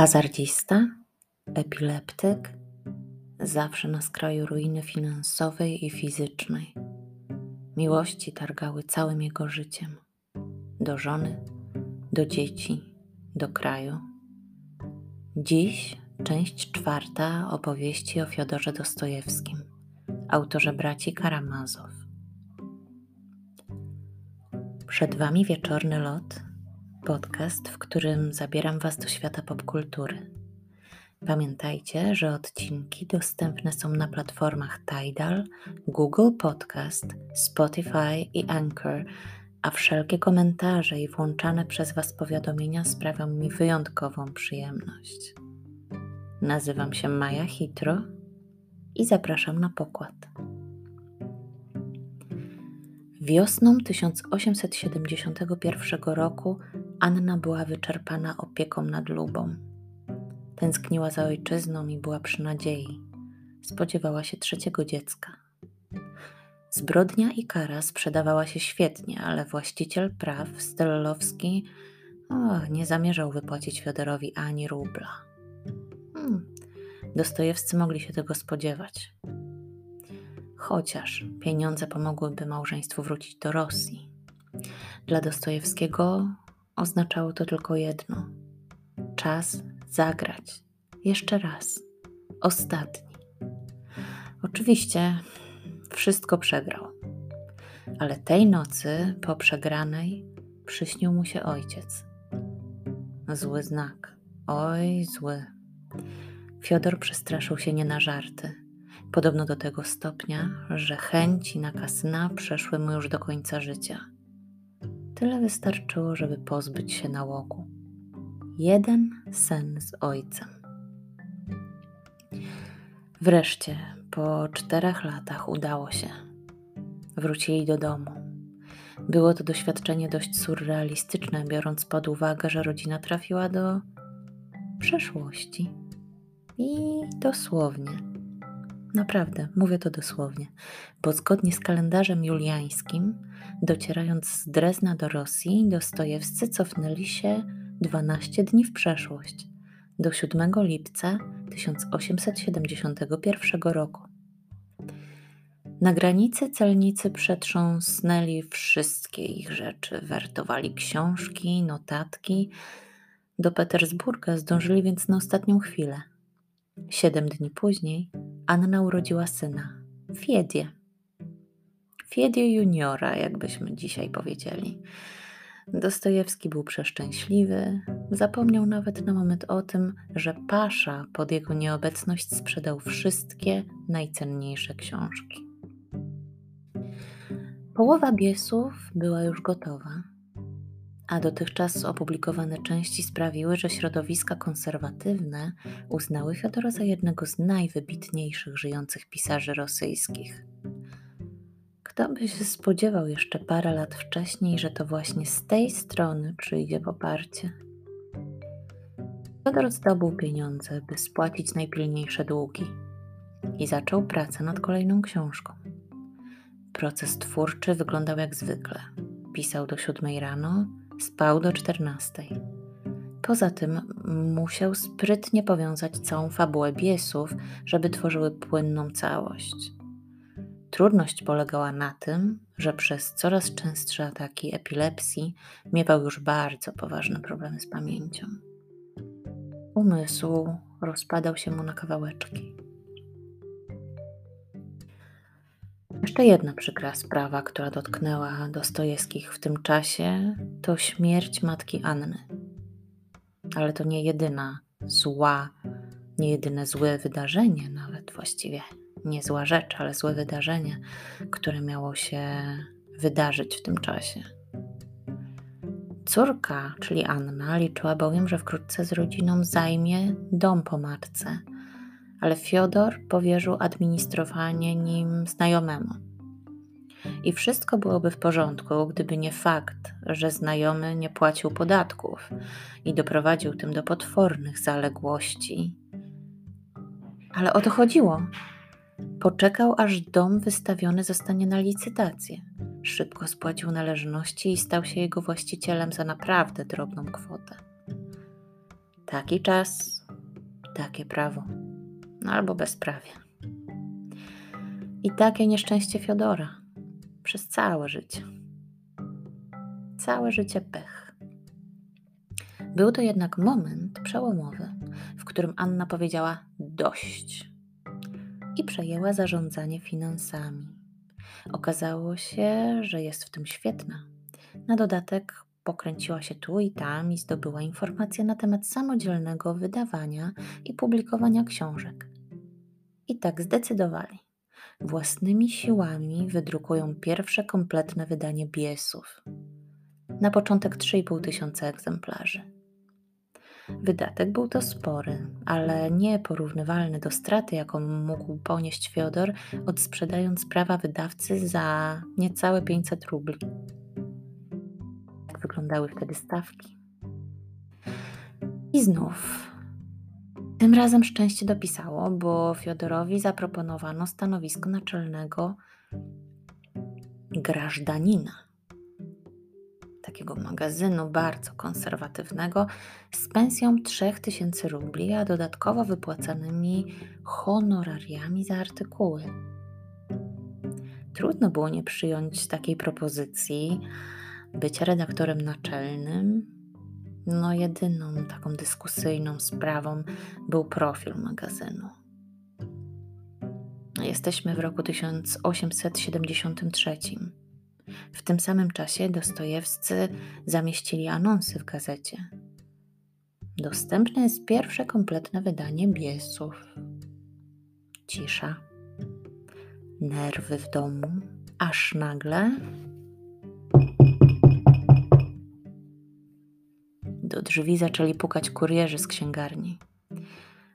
Hazardzista, epileptyk, zawsze na skraju ruiny finansowej i fizycznej. Miłości targały całym jego życiem. Do żony, do dzieci, do kraju. Dziś część czwarta opowieści o Fiodorze Dostojewskim, autorze braci Karamazow. Przed Wami wieczorny lot, podcast, w którym zabieram Was do świata popkultury. Pamiętajcie, że odcinki dostępne są na platformach Tidal, Google Podcast, Spotify i Anchor, a wszelkie komentarze i włączane przez Was powiadomienia sprawią mi wyjątkową przyjemność. Nazywam się Maja Hitro i zapraszam na pokład. Wiosną 1871 roku Anna była wyczerpana opieką nad Lubą. Tęskniła za ojczyzną i była przy nadziei. Spodziewała się trzeciego dziecka. Zbrodnia i kara sprzedawała się świetnie, ale właściciel praw, Stellowski, nie zamierzał wypłacić Fiodorowi ani rubla. Hmm. Dostojewscy mogli się tego spodziewać. Chociaż pieniądze pomogłyby małżeństwu wrócić do Rosji. Dla Dostojewskiego oznaczało to tylko jedno: czas zagrać. Jeszcze raz. Ostatni. Oczywiście wszystko przegrał. Ale tej nocy po przegranej przyśnił mu się ojciec. Zły znak. Oj, zły. Fiodor przestraszył się nie na żarty. Podobno do tego stopnia, że chęci na kasyna przeszły mu już do końca życia. Tyle wystarczyło, żeby pozbyć się nałogu. Jeden sen z ojcem. Wreszcie, po czterech latach udało się. Wrócili do domu. Było to doświadczenie dość surrealistyczne, biorąc pod uwagę, że rodzina trafiła do przeszłości. I dosłownie. Naprawdę, mówię to dosłownie, bo zgodnie z kalendarzem juliańskim, docierając z Drezna do Rosji, Dostojewscy cofnęli się 12 dni w przeszłość, do 7 lipca 1871 roku. Na granicy celnicy przetrząsnęli wszystkie ich rzeczy, wertowali książki, notatki. Do Petersburga zdążyli więc na ostatnią chwilę. Siedem dni później Anna urodziła syna, Fiedię. Fiedię juniora, jakbyśmy dzisiaj powiedzieli. Dostojewski był przeszczęśliwy, zapomniał nawet na moment o tym, że Pasza pod jego nieobecność sprzedał wszystkie najcenniejsze książki. Połowa biesów była już gotowa, a dotychczas opublikowane części sprawiły, że środowiska konserwatywne uznały Fiodora za jednego z najwybitniejszych żyjących pisarzy rosyjskich. Kto by się spodziewał jeszcze parę lat wcześniej, że to właśnie z tej strony przyjdzie poparcie? Fiodor zdobył pieniądze, by spłacić najpilniejsze długi i zaczął pracę nad kolejną książką. Proces twórczy wyglądał jak zwykle. Pisał do siódmej rano, spał do czternastej. Poza tym musiał sprytnie powiązać całą fabułę biesów, żeby tworzyły płynną całość. Trudność polegała na tym, że przez coraz częstsze ataki epilepsji miewał już bardzo poważne problemy z pamięcią. Umysł rozpadał się mu na kawałeczki. Jeszcze jedna przykra sprawa, która dotknęła Dostojewskich w tym czasie, to śmierć matki Anny. Ale to nie jedyna zła, nie jedyne złe wydarzenie, nawet właściwie nie zła rzecz, ale złe wydarzenie, które miało się wydarzyć w tym czasie. Córka, czyli Anna, liczyła bowiem, że wkrótce z rodziną zajmie dom po matce, ale Fiodor powierzył administrowanie nim znajomemu. I wszystko byłoby w porządku, gdyby nie fakt, że znajomy nie płacił podatków i doprowadził tym do potwornych zaległości. Ale o to chodziło. Poczekał, aż dom wystawiony zostanie na licytację. Szybko spłacił należności i stał się jego właścicielem za naprawdę drobną kwotę. Taki czas, takie prawo, albo bezprawie. I takie nieszczęście Fiodora przez całe życie. Całe życie pech. Był to jednak moment przełomowy, w którym Anna powiedziała dość i przejęła zarządzanie finansami. Okazało się, że jest w tym świetna. Na dodatek pokręciła się tu i tam i zdobyła informacje na temat samodzielnego wydawania i publikowania książek. I tak zdecydowali. Własnymi siłami wydrukują pierwsze kompletne wydanie Biesów. Na początek 3,5 tysiąca egzemplarzy. Wydatek był to spory, ale nie porównywalny do straty, jaką mógł ponieść Fiodor, odsprzedając prawa wydawcy za niecałe 500 rubli. Jak wyglądały wtedy stawki? I znów. Tym razem szczęście dopisało, bo Fiodorowi zaproponowano stanowisko naczelnego grażdanina takiego magazynu bardzo konserwatywnego z pensją 3000 rubli, a dodatkowo wypłacanymi honorariami za artykuły. Trudno było nie przyjąć takiej propozycji, bycia redaktorem naczelnym. No, jedyną taką dyskusyjną sprawą był profil magazynu. Jesteśmy w roku 1873. W tym samym czasie Dostojewscy zamieścili anonsy w gazecie. Dostępne jest pierwsze kompletne wydanie Biesów. Cisza. Nerwy w domu, aż nagle do drzwi zaczęli pukać kurierzy z księgarni.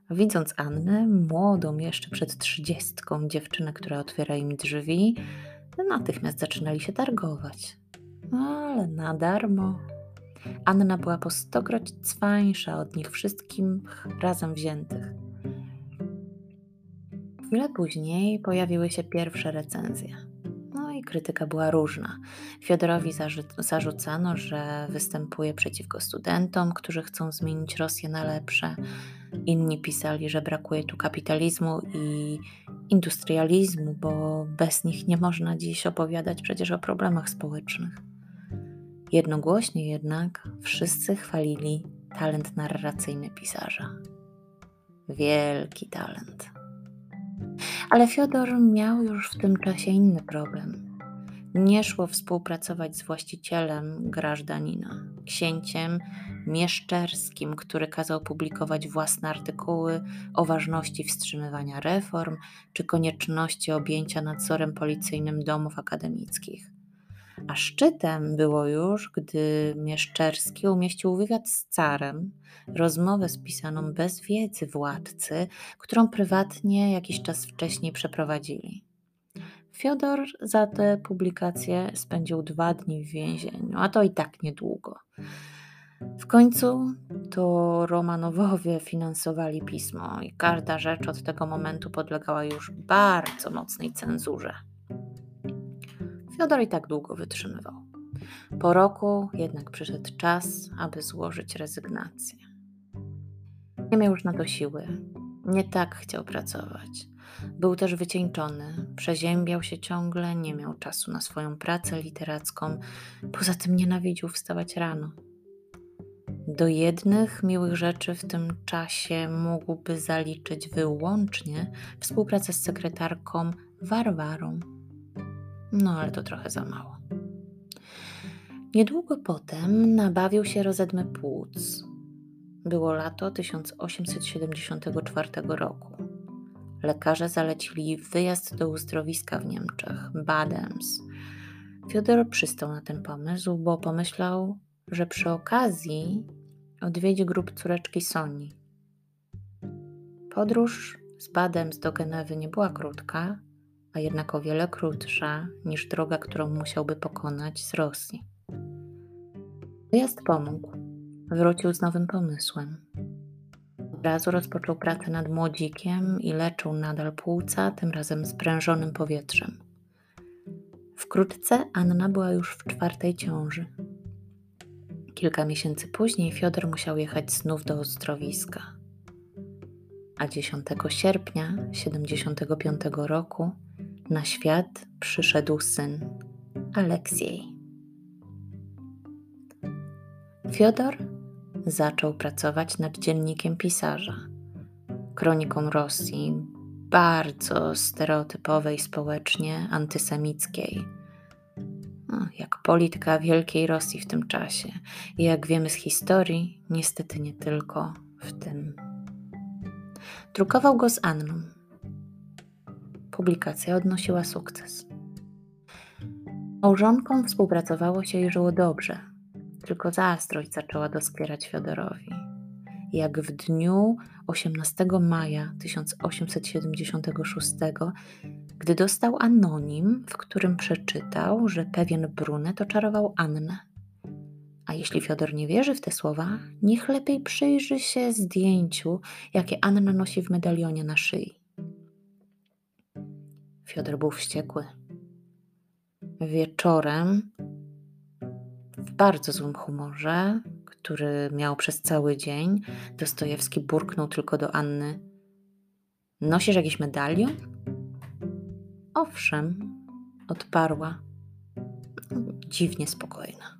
Widząc Annę, młodą jeszcze przed trzydziestką dziewczynę, która otwiera im drzwi, natychmiast zaczynali się targować. Ale na darmo. Anna była po stokroć cwańsza od nich wszystkim razem wziętych. Chwilę później pojawiły się pierwsze recenzje. Krytyka była różna. Fiodorowi zarzucano, że występuje przeciwko studentom, którzy chcą zmienić Rosję na lepsze. Inni pisali, że brakuje tu kapitalizmu i industrializmu, bo bez nich nie można dziś opowiadać przecież o problemach społecznych. Jednogłośnie jednak wszyscy chwalili talent narracyjny pisarza. Wielki talent. Ale Fiodor miał już w tym czasie inny problem. Nie szło współpracować z właścicielem grażdanina, księciem Mieszczerskim, który kazał publikować własne artykuły o ważności wstrzymywania reform czy konieczności objęcia nadzorem policyjnym domów akademickich. A szczytem było już, gdy Mieszczerski umieścił wywiad z carem, rozmowę spisaną bez wiedzy władcy, którą prywatnie jakiś czas wcześniej przeprowadzili. Fiodor za tę publikację spędził dwa dni w więzieniu, a to i tak niedługo. W końcu to Romanowowie finansowali pismo i każda rzecz od tego momentu podlegała już bardzo mocnej cenzurze. Fiodor i tak długo wytrzymywał. Po roku jednak przyszedł czas, aby złożyć rezygnację. Nie miał już na to siły, nie tak chciał pracować. Był też wycieńczony, przeziębiał się ciągle, nie miał czasu na swoją pracę literacką, poza tym nienawidził wstawać rano. Do jednych miłych rzeczy w tym czasie mógłby zaliczyć wyłącznie współpracę z sekretarką Warwarą. No ale to trochę za mało. Niedługo potem nabawił się rozedmy płuc. Było lato 1874 roku. Lekarze zalecili wyjazd do uzdrowiska w Niemczech, Badems. Fiodor przystał na ten pomysł, bo pomyślał, że przy okazji odwiedzi grup córeczki Soni. Podróż z Badems do Genewy nie była krótka, a jednak o wiele krótsza niż droga, którą musiałby pokonać z Rosji. Wyjazd pomógł. Wrócił z nowym pomysłem. Razu rozpoczął pracę nad młodzikiem i leczył nadal płuca, tym razem sprężonym powietrzem. Wkrótce Anna była już w czwartej ciąży. Kilka miesięcy później Fiodor musiał jechać znów do uzdrowiska. A 10 sierpnia 75 roku na świat przyszedł syn Aleksiej. Fiodor zaczął pracować nad dziennikiem pisarza, kroniką Rosji, bardzo stereotypowej społecznie, antysemickiej no, jak polityka wielkiej Rosji w tym czasie. I jak wiemy z historii, niestety nie tylko w tym. Drukował go z Anną. Publikacja odnosiła sukces. Małżonkom współpracowało się i żyło dobrze, tylko zazdrość zaczęła doskwierać Fiodorowi. Jak w dniu 18 maja 1876 gdy dostał anonim, w którym przeczytał, że pewien brunet oczarował Annę. A jeśli Fiodor nie wierzy w te słowa, niech lepiej przyjrzy się zdjęciu, jakie Anna nosi w medalionie na szyi. Fiodor był wściekły. Wieczorem, w bardzo złym humorze, który miał przez cały dzień, Dostojewski burknął tylko do Anny: Nosisz jakiś medalion? Owszem, odparła, dziwnie spokojna.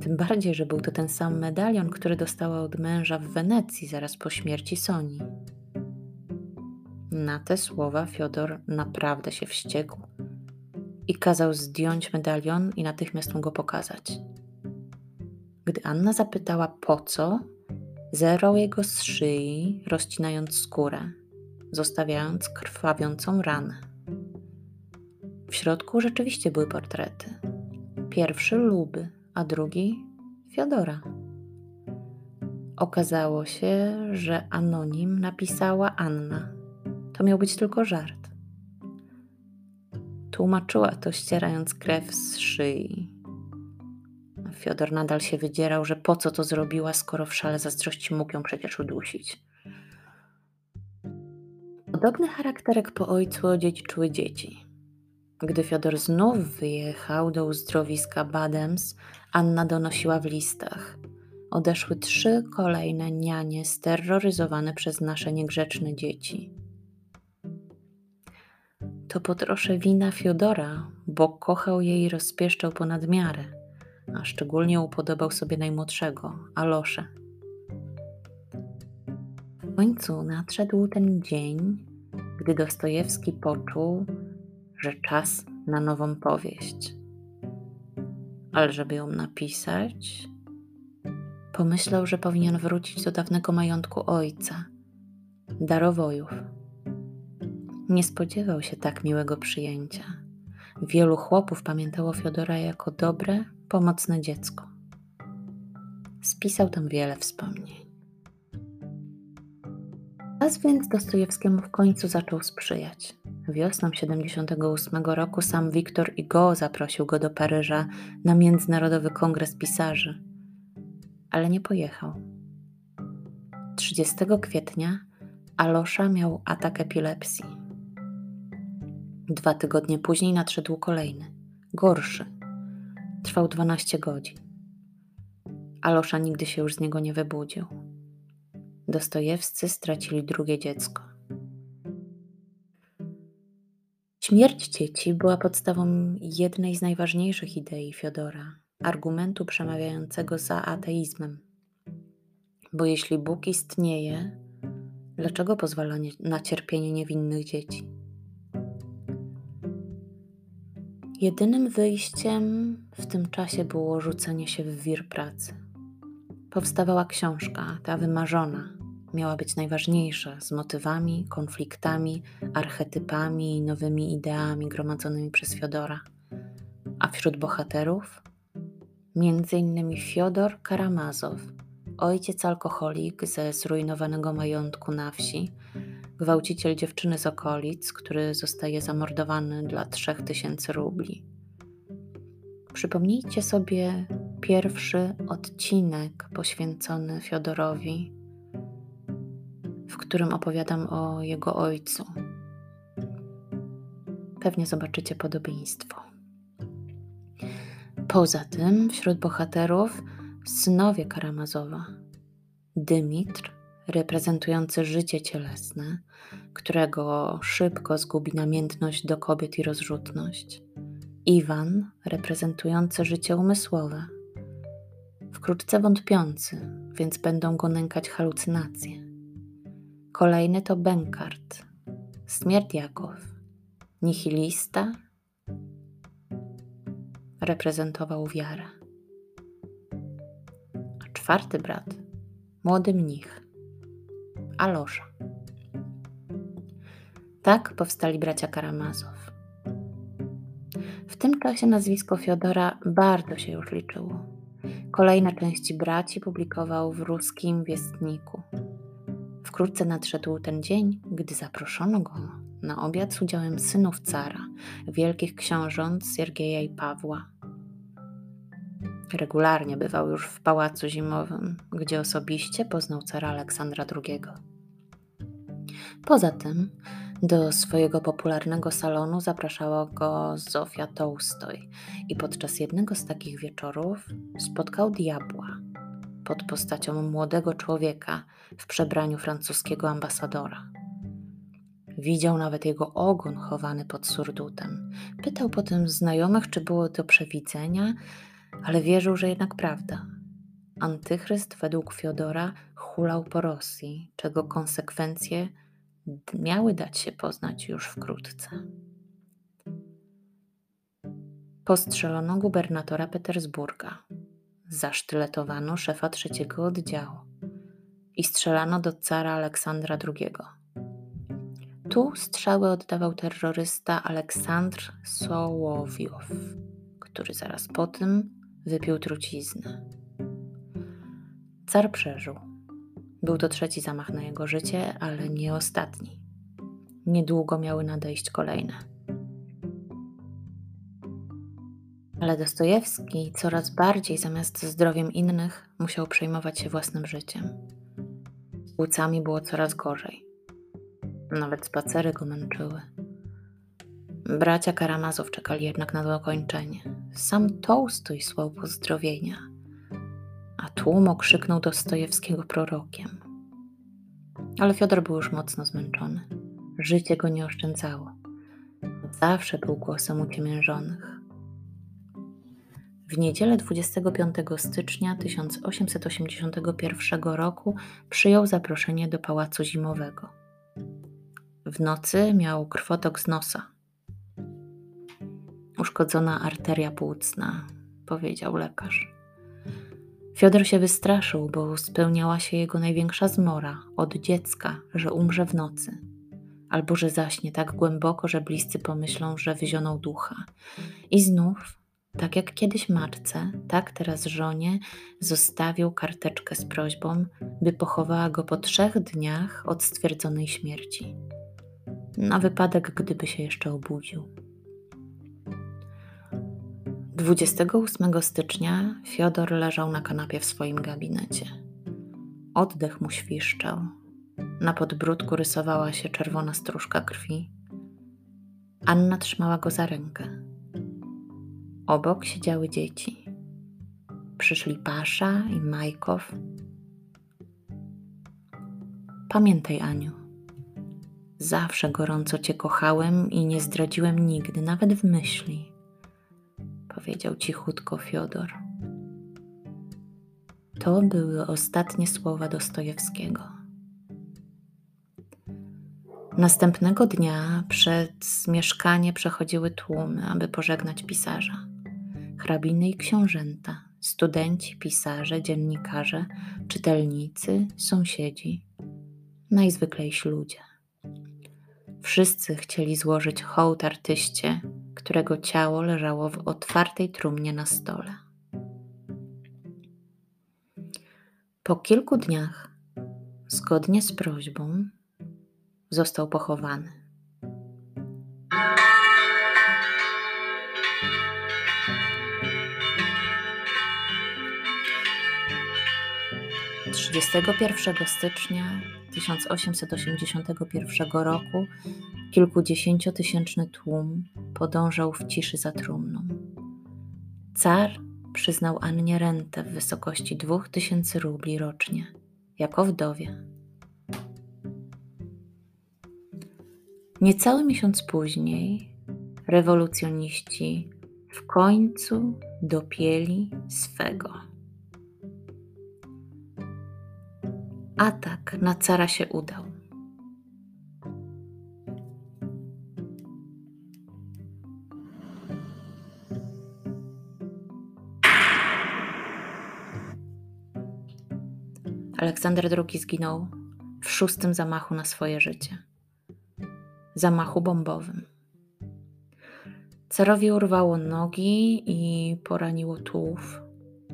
Tym bardziej, że był to ten sam medalion, który dostała od męża w Wenecji zaraz po śmierci Soni. Na te słowa Fiodor naprawdę się wściekł i kazał zdjąć medalion i natychmiast mu go pokazać. Gdy Anna zapytała po co, zerwał jego z szyi, rozcinając skórę zostawiając krwawiącą ranę. W środku rzeczywiście były portrety. Pierwszy Luby, a drugi Fiodora. Okazało się, że anonim napisała Anna. To miał być tylko żart. Tłumaczyła to ścierając krew z szyi. Fiodor nadal się wydzierał, że po co to zrobiła, skoro w szale zazdrości mógł ją przecież udusić. Podobny charakterek po ojcu odziedziczyły dzieci. Gdy Fiodor znów wyjechał do uzdrowiska Badems, Anna donosiła w listach. Odeszły trzy kolejne nianie steroryzowane przez nasze niegrzeczne dzieci. To po trosze wina Fiodora, bo kochał je i rozpieszczał ponad miarę, a szczególnie upodobał sobie najmłodszego, Aloszę. W końcu nadszedł ten dzień, gdy Dostojewski poczuł, że czas na nową powieść. Ale żeby ją napisać, pomyślał, że powinien wrócić do dawnego majątku ojca, darowojów. Nie spodziewał się tak miłego przyjęcia. Wielu chłopów pamiętało Fiodora jako dobre, pomocne dziecko. Spisał tam wiele wspomnień. Czas więc Dostojewskiemu w końcu zaczął sprzyjać. Wiosną 78 roku sam Wiktor Hugo zaprosił go do Paryża na Międzynarodowy Kongres Pisarzy, ale nie pojechał. 30 kwietnia Alosza miał atak epilepsji. Dwa tygodnie później nadszedł kolejny, gorszy. Trwał 12 godzin. Alosza nigdy się już z niego nie wybudził. Dostojewscy stracili drugie dziecko. Śmierć dzieci była podstawą jednej z najważniejszych idei Fiodora argumentu przemawiającego za ateizmem. Bo jeśli Bóg istnieje, dlaczego pozwala na cierpienie niewinnych dzieci? Jedynym wyjściem w tym czasie było rzucenie się w wir pracy. Powstawała książka, ta wymarzona, miała być najważniejsza z motywami, konfliktami, archetypami i nowymi ideami gromadzonymi przez Fiodora. A wśród bohaterów innymi Fiodor Karamazow, ojciec alkoholik ze zrujnowanego majątku na wsi, gwałciciel dziewczyny z okolic, który zostaje zamordowany dla trzech tysięcy rubli. Przypomnijcie sobie pierwszy odcinek poświęcony Fiodorowi w którym opowiadam o jego ojcu. Pewnie zobaczycie podobieństwo. Poza tym wśród bohaterów synowie Karamazowa. Dymitr, reprezentujący życie cielesne, którego szybko zgubi namiętność do kobiet i rozrzutność. Iwan, reprezentujący życie umysłowe, wkrótce wątpiący, więc będą go nękać halucynacje. Kolejny to Benkart, Smierdiakow, nihilista, reprezentował wiarę. A czwarty brat, młody mnich, Alosza. Tak powstali bracia Karamazow. W tym czasie nazwisko Fiodora bardzo się już liczyło. Kolejne części braci publikował w ruskim wiestniku. Wkrótce nadszedł ten dzień, gdy zaproszono go na obiad z udziałem synów cara, wielkich książąt Siergieja i Pawła. Regularnie bywał już w pałacu zimowym, gdzie osobiście poznał cara Aleksandra II. Poza tym do swojego popularnego salonu zapraszała go Zofia Tołstoj i podczas jednego z takich wieczorów spotkał diabła pod postacią młodego człowieka w przebraniu francuskiego ambasadora. Widział nawet jego ogon chowany pod surdutem. Pytał potem znajomych, czy było to przewidzenia, ale wierzył, że jednak prawda. Antychryst według Fiodora hulał po Rosji, czego konsekwencje miały dać się poznać już wkrótce. Postrzelono gubernatora Petersburga, zasztyletowano szefa trzeciego oddziału i strzelano do cara Aleksandra II. Tu strzały oddawał terrorysta Aleksandr Sołowiow, który zaraz po tym wypił truciznę. Car przeżył był to trzeci zamach na jego życie, ale nie ostatni. Niedługo miały nadejść kolejne. Ale Dostojewski coraz bardziej zamiast zdrowiem innych musiał przejmować się własnym życiem. Z płucami było coraz gorzej. Nawet spacery go męczyły. Bracia Karamazow czekali jednak na dokończenie. Sam Tołstój słał pozdrowienia – tłum okrzyknął Dostojewskiego prorokiem. Ale Fiodor był już mocno zmęczony. Życie go nie oszczędzało. Zawsze był głosem uciemiężonych. W niedzielę 25 stycznia 1881 roku przyjął zaproszenie do pałacu zimowego. W nocy miał krwotok z nosa. Uszkodzona arteria płucna, powiedział lekarz. Fiodor się wystraszył, bo spełniała się jego największa zmora od dziecka, że umrze w nocy, albo że zaśnie tak głęboko, że bliscy pomyślą, że wyzionął ducha. I znów, tak jak kiedyś matce, tak teraz żonie, zostawił karteczkę z prośbą, by pochowała go po trzech dniach od stwierdzonej śmierci. Na wypadek, gdyby się jeszcze obudził. 28 stycznia Fiodor leżał na kanapie w swoim gabinecie. Oddech mu świszczał. Na podbródku rysowała się czerwona stróżka krwi. Anna trzymała go za rękę. Obok siedziały dzieci. Przyszli Pasza i Majkow. Pamiętaj, Aniu, zawsze gorąco Cię kochałem i nie zdradziłem nigdy, nawet w myśli powiedział cichutko Fiodor. To były ostatnie słowa Dostojewskiego. Następnego dnia przed mieszkanie przechodziły tłumy, aby pożegnać pisarza. Hrabiny i książęta, studenci, pisarze, dziennikarze, czytelnicy, sąsiedzi, najzwyklejsi ludzie. Wszyscy chcieli złożyć hołd artyście, którego ciało leżało w otwartej trumnie na stole. Po kilku dniach, zgodnie z prośbą, został pochowany. 31 stycznia 1881 roku kilkudziesięciotysięczny tłum podążał w ciszy za trumną. Car przyznał Annie rentę w wysokości 2000 rubli rocznie, jako wdowie. Niecały miesiąc później rewolucjoniści w końcu dopieli swego. Atak na cara się udał. Aleksander II zginął w szóstym zamachu na swoje życie zamachu bombowym. Carowi urwało nogi i poraniło tułów.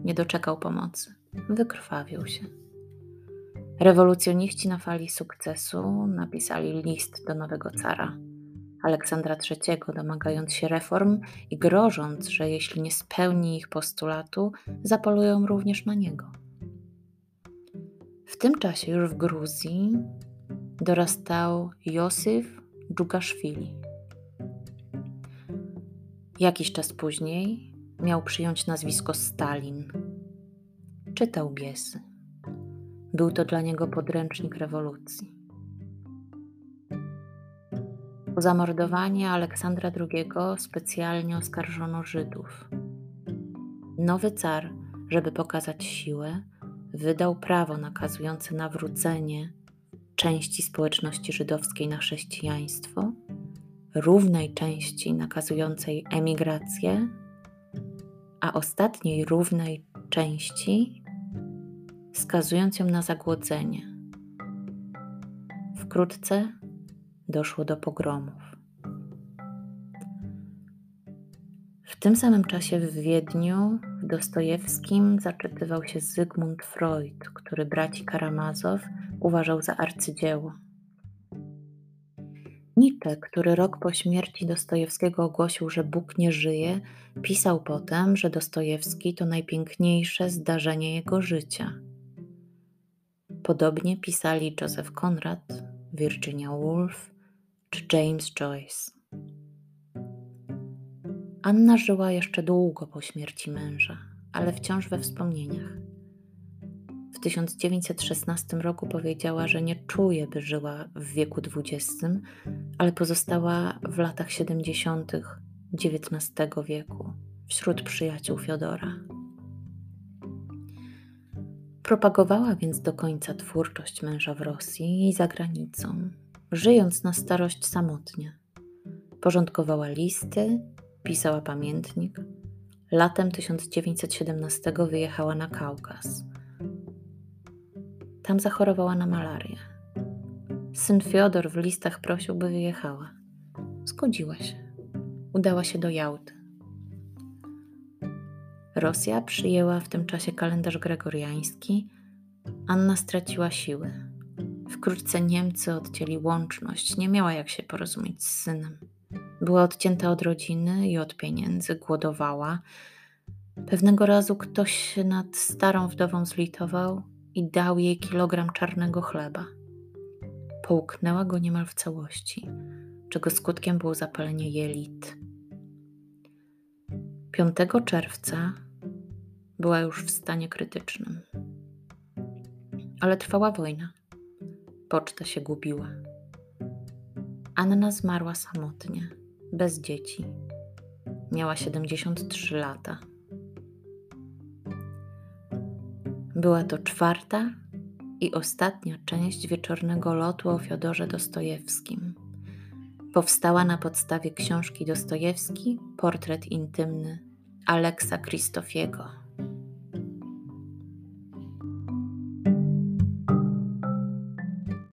Nie doczekał pomocy. Wykrwawił się. Rewolucjoniści na fali sukcesu napisali list do nowego cara, Aleksandra III, domagając się reform i grożąc, że jeśli nie spełni ich postulatu, zapolują również na niego. Tym czasie już w Gruzji dorastał Józef Dżugaszwili. Jakiś czas później miał przyjąć nazwisko Stalin. Czytał Biesy. Był to dla niego podręcznik rewolucji. Po zamordowaniu Aleksandra II specjalnie oskarżono Żydów. Nowy car, żeby pokazać siłę, wydał prawo nakazujące nawrócenie części społeczności żydowskiej na chrześcijaństwo, równej części nakazującej emigrację, a ostatniej równej części skazując ją na zagłodzenie. Wkrótce doszło do pogromów. Tym samym czasie w Wiedniu w Dostojewskim zaczytywał się Zygmunt Freud, który braci Karamazow uważał za arcydzieło. Nietzsche, który rok po śmierci Dostojewskiego ogłosił, że Bóg nie żyje, pisał potem, że Dostojewski to najpiękniejsze zdarzenie jego życia. Podobnie pisali Joseph Conrad, Virginia Woolf czy James Joyce. Anna żyła jeszcze długo po śmierci męża, ale wciąż we wspomnieniach. W 1916 roku powiedziała, że nie czuje, by żyła w wieku XX, ale pozostała w latach 70. XIX wieku wśród przyjaciół Fiodora. Propagowała więc do końca twórczość męża w Rosji i za granicą, żyjąc na starość samotnie. Porządkowała listy, pisała pamiętnik. Latem 1917 wyjechała na Kaukaz tam zachorowała na malarię. Syn Fiodor w listach prosił, by wyjechała. Zgodziła się. Udała się do Jałty. Rosja przyjęła w tym czasie kalendarz gregoriański. Anna straciła siły. Wkrótce Niemcy odcięli łączność, nie miała jak się porozumieć z synem. Była odcięta od rodziny i od pieniędzy, głodowała. Pewnego razu ktoś się nad starą wdową zlitował i dał jej kilogram czarnego chleba. Połknęła go niemal w całości, czego skutkiem było zapalenie jelit. 5 czerwca była już w stanie krytycznym. Ale trwała wojna. Poczta się gubiła. Anna zmarła samotnie, bez dzieci. Miała 73 lata. Była to czwarta i ostatnia część wieczornego lotu o Fiodorze Dostojewskim. Powstała na podstawie książki Dostojewski Portret intymny Aleksa Kristofiego.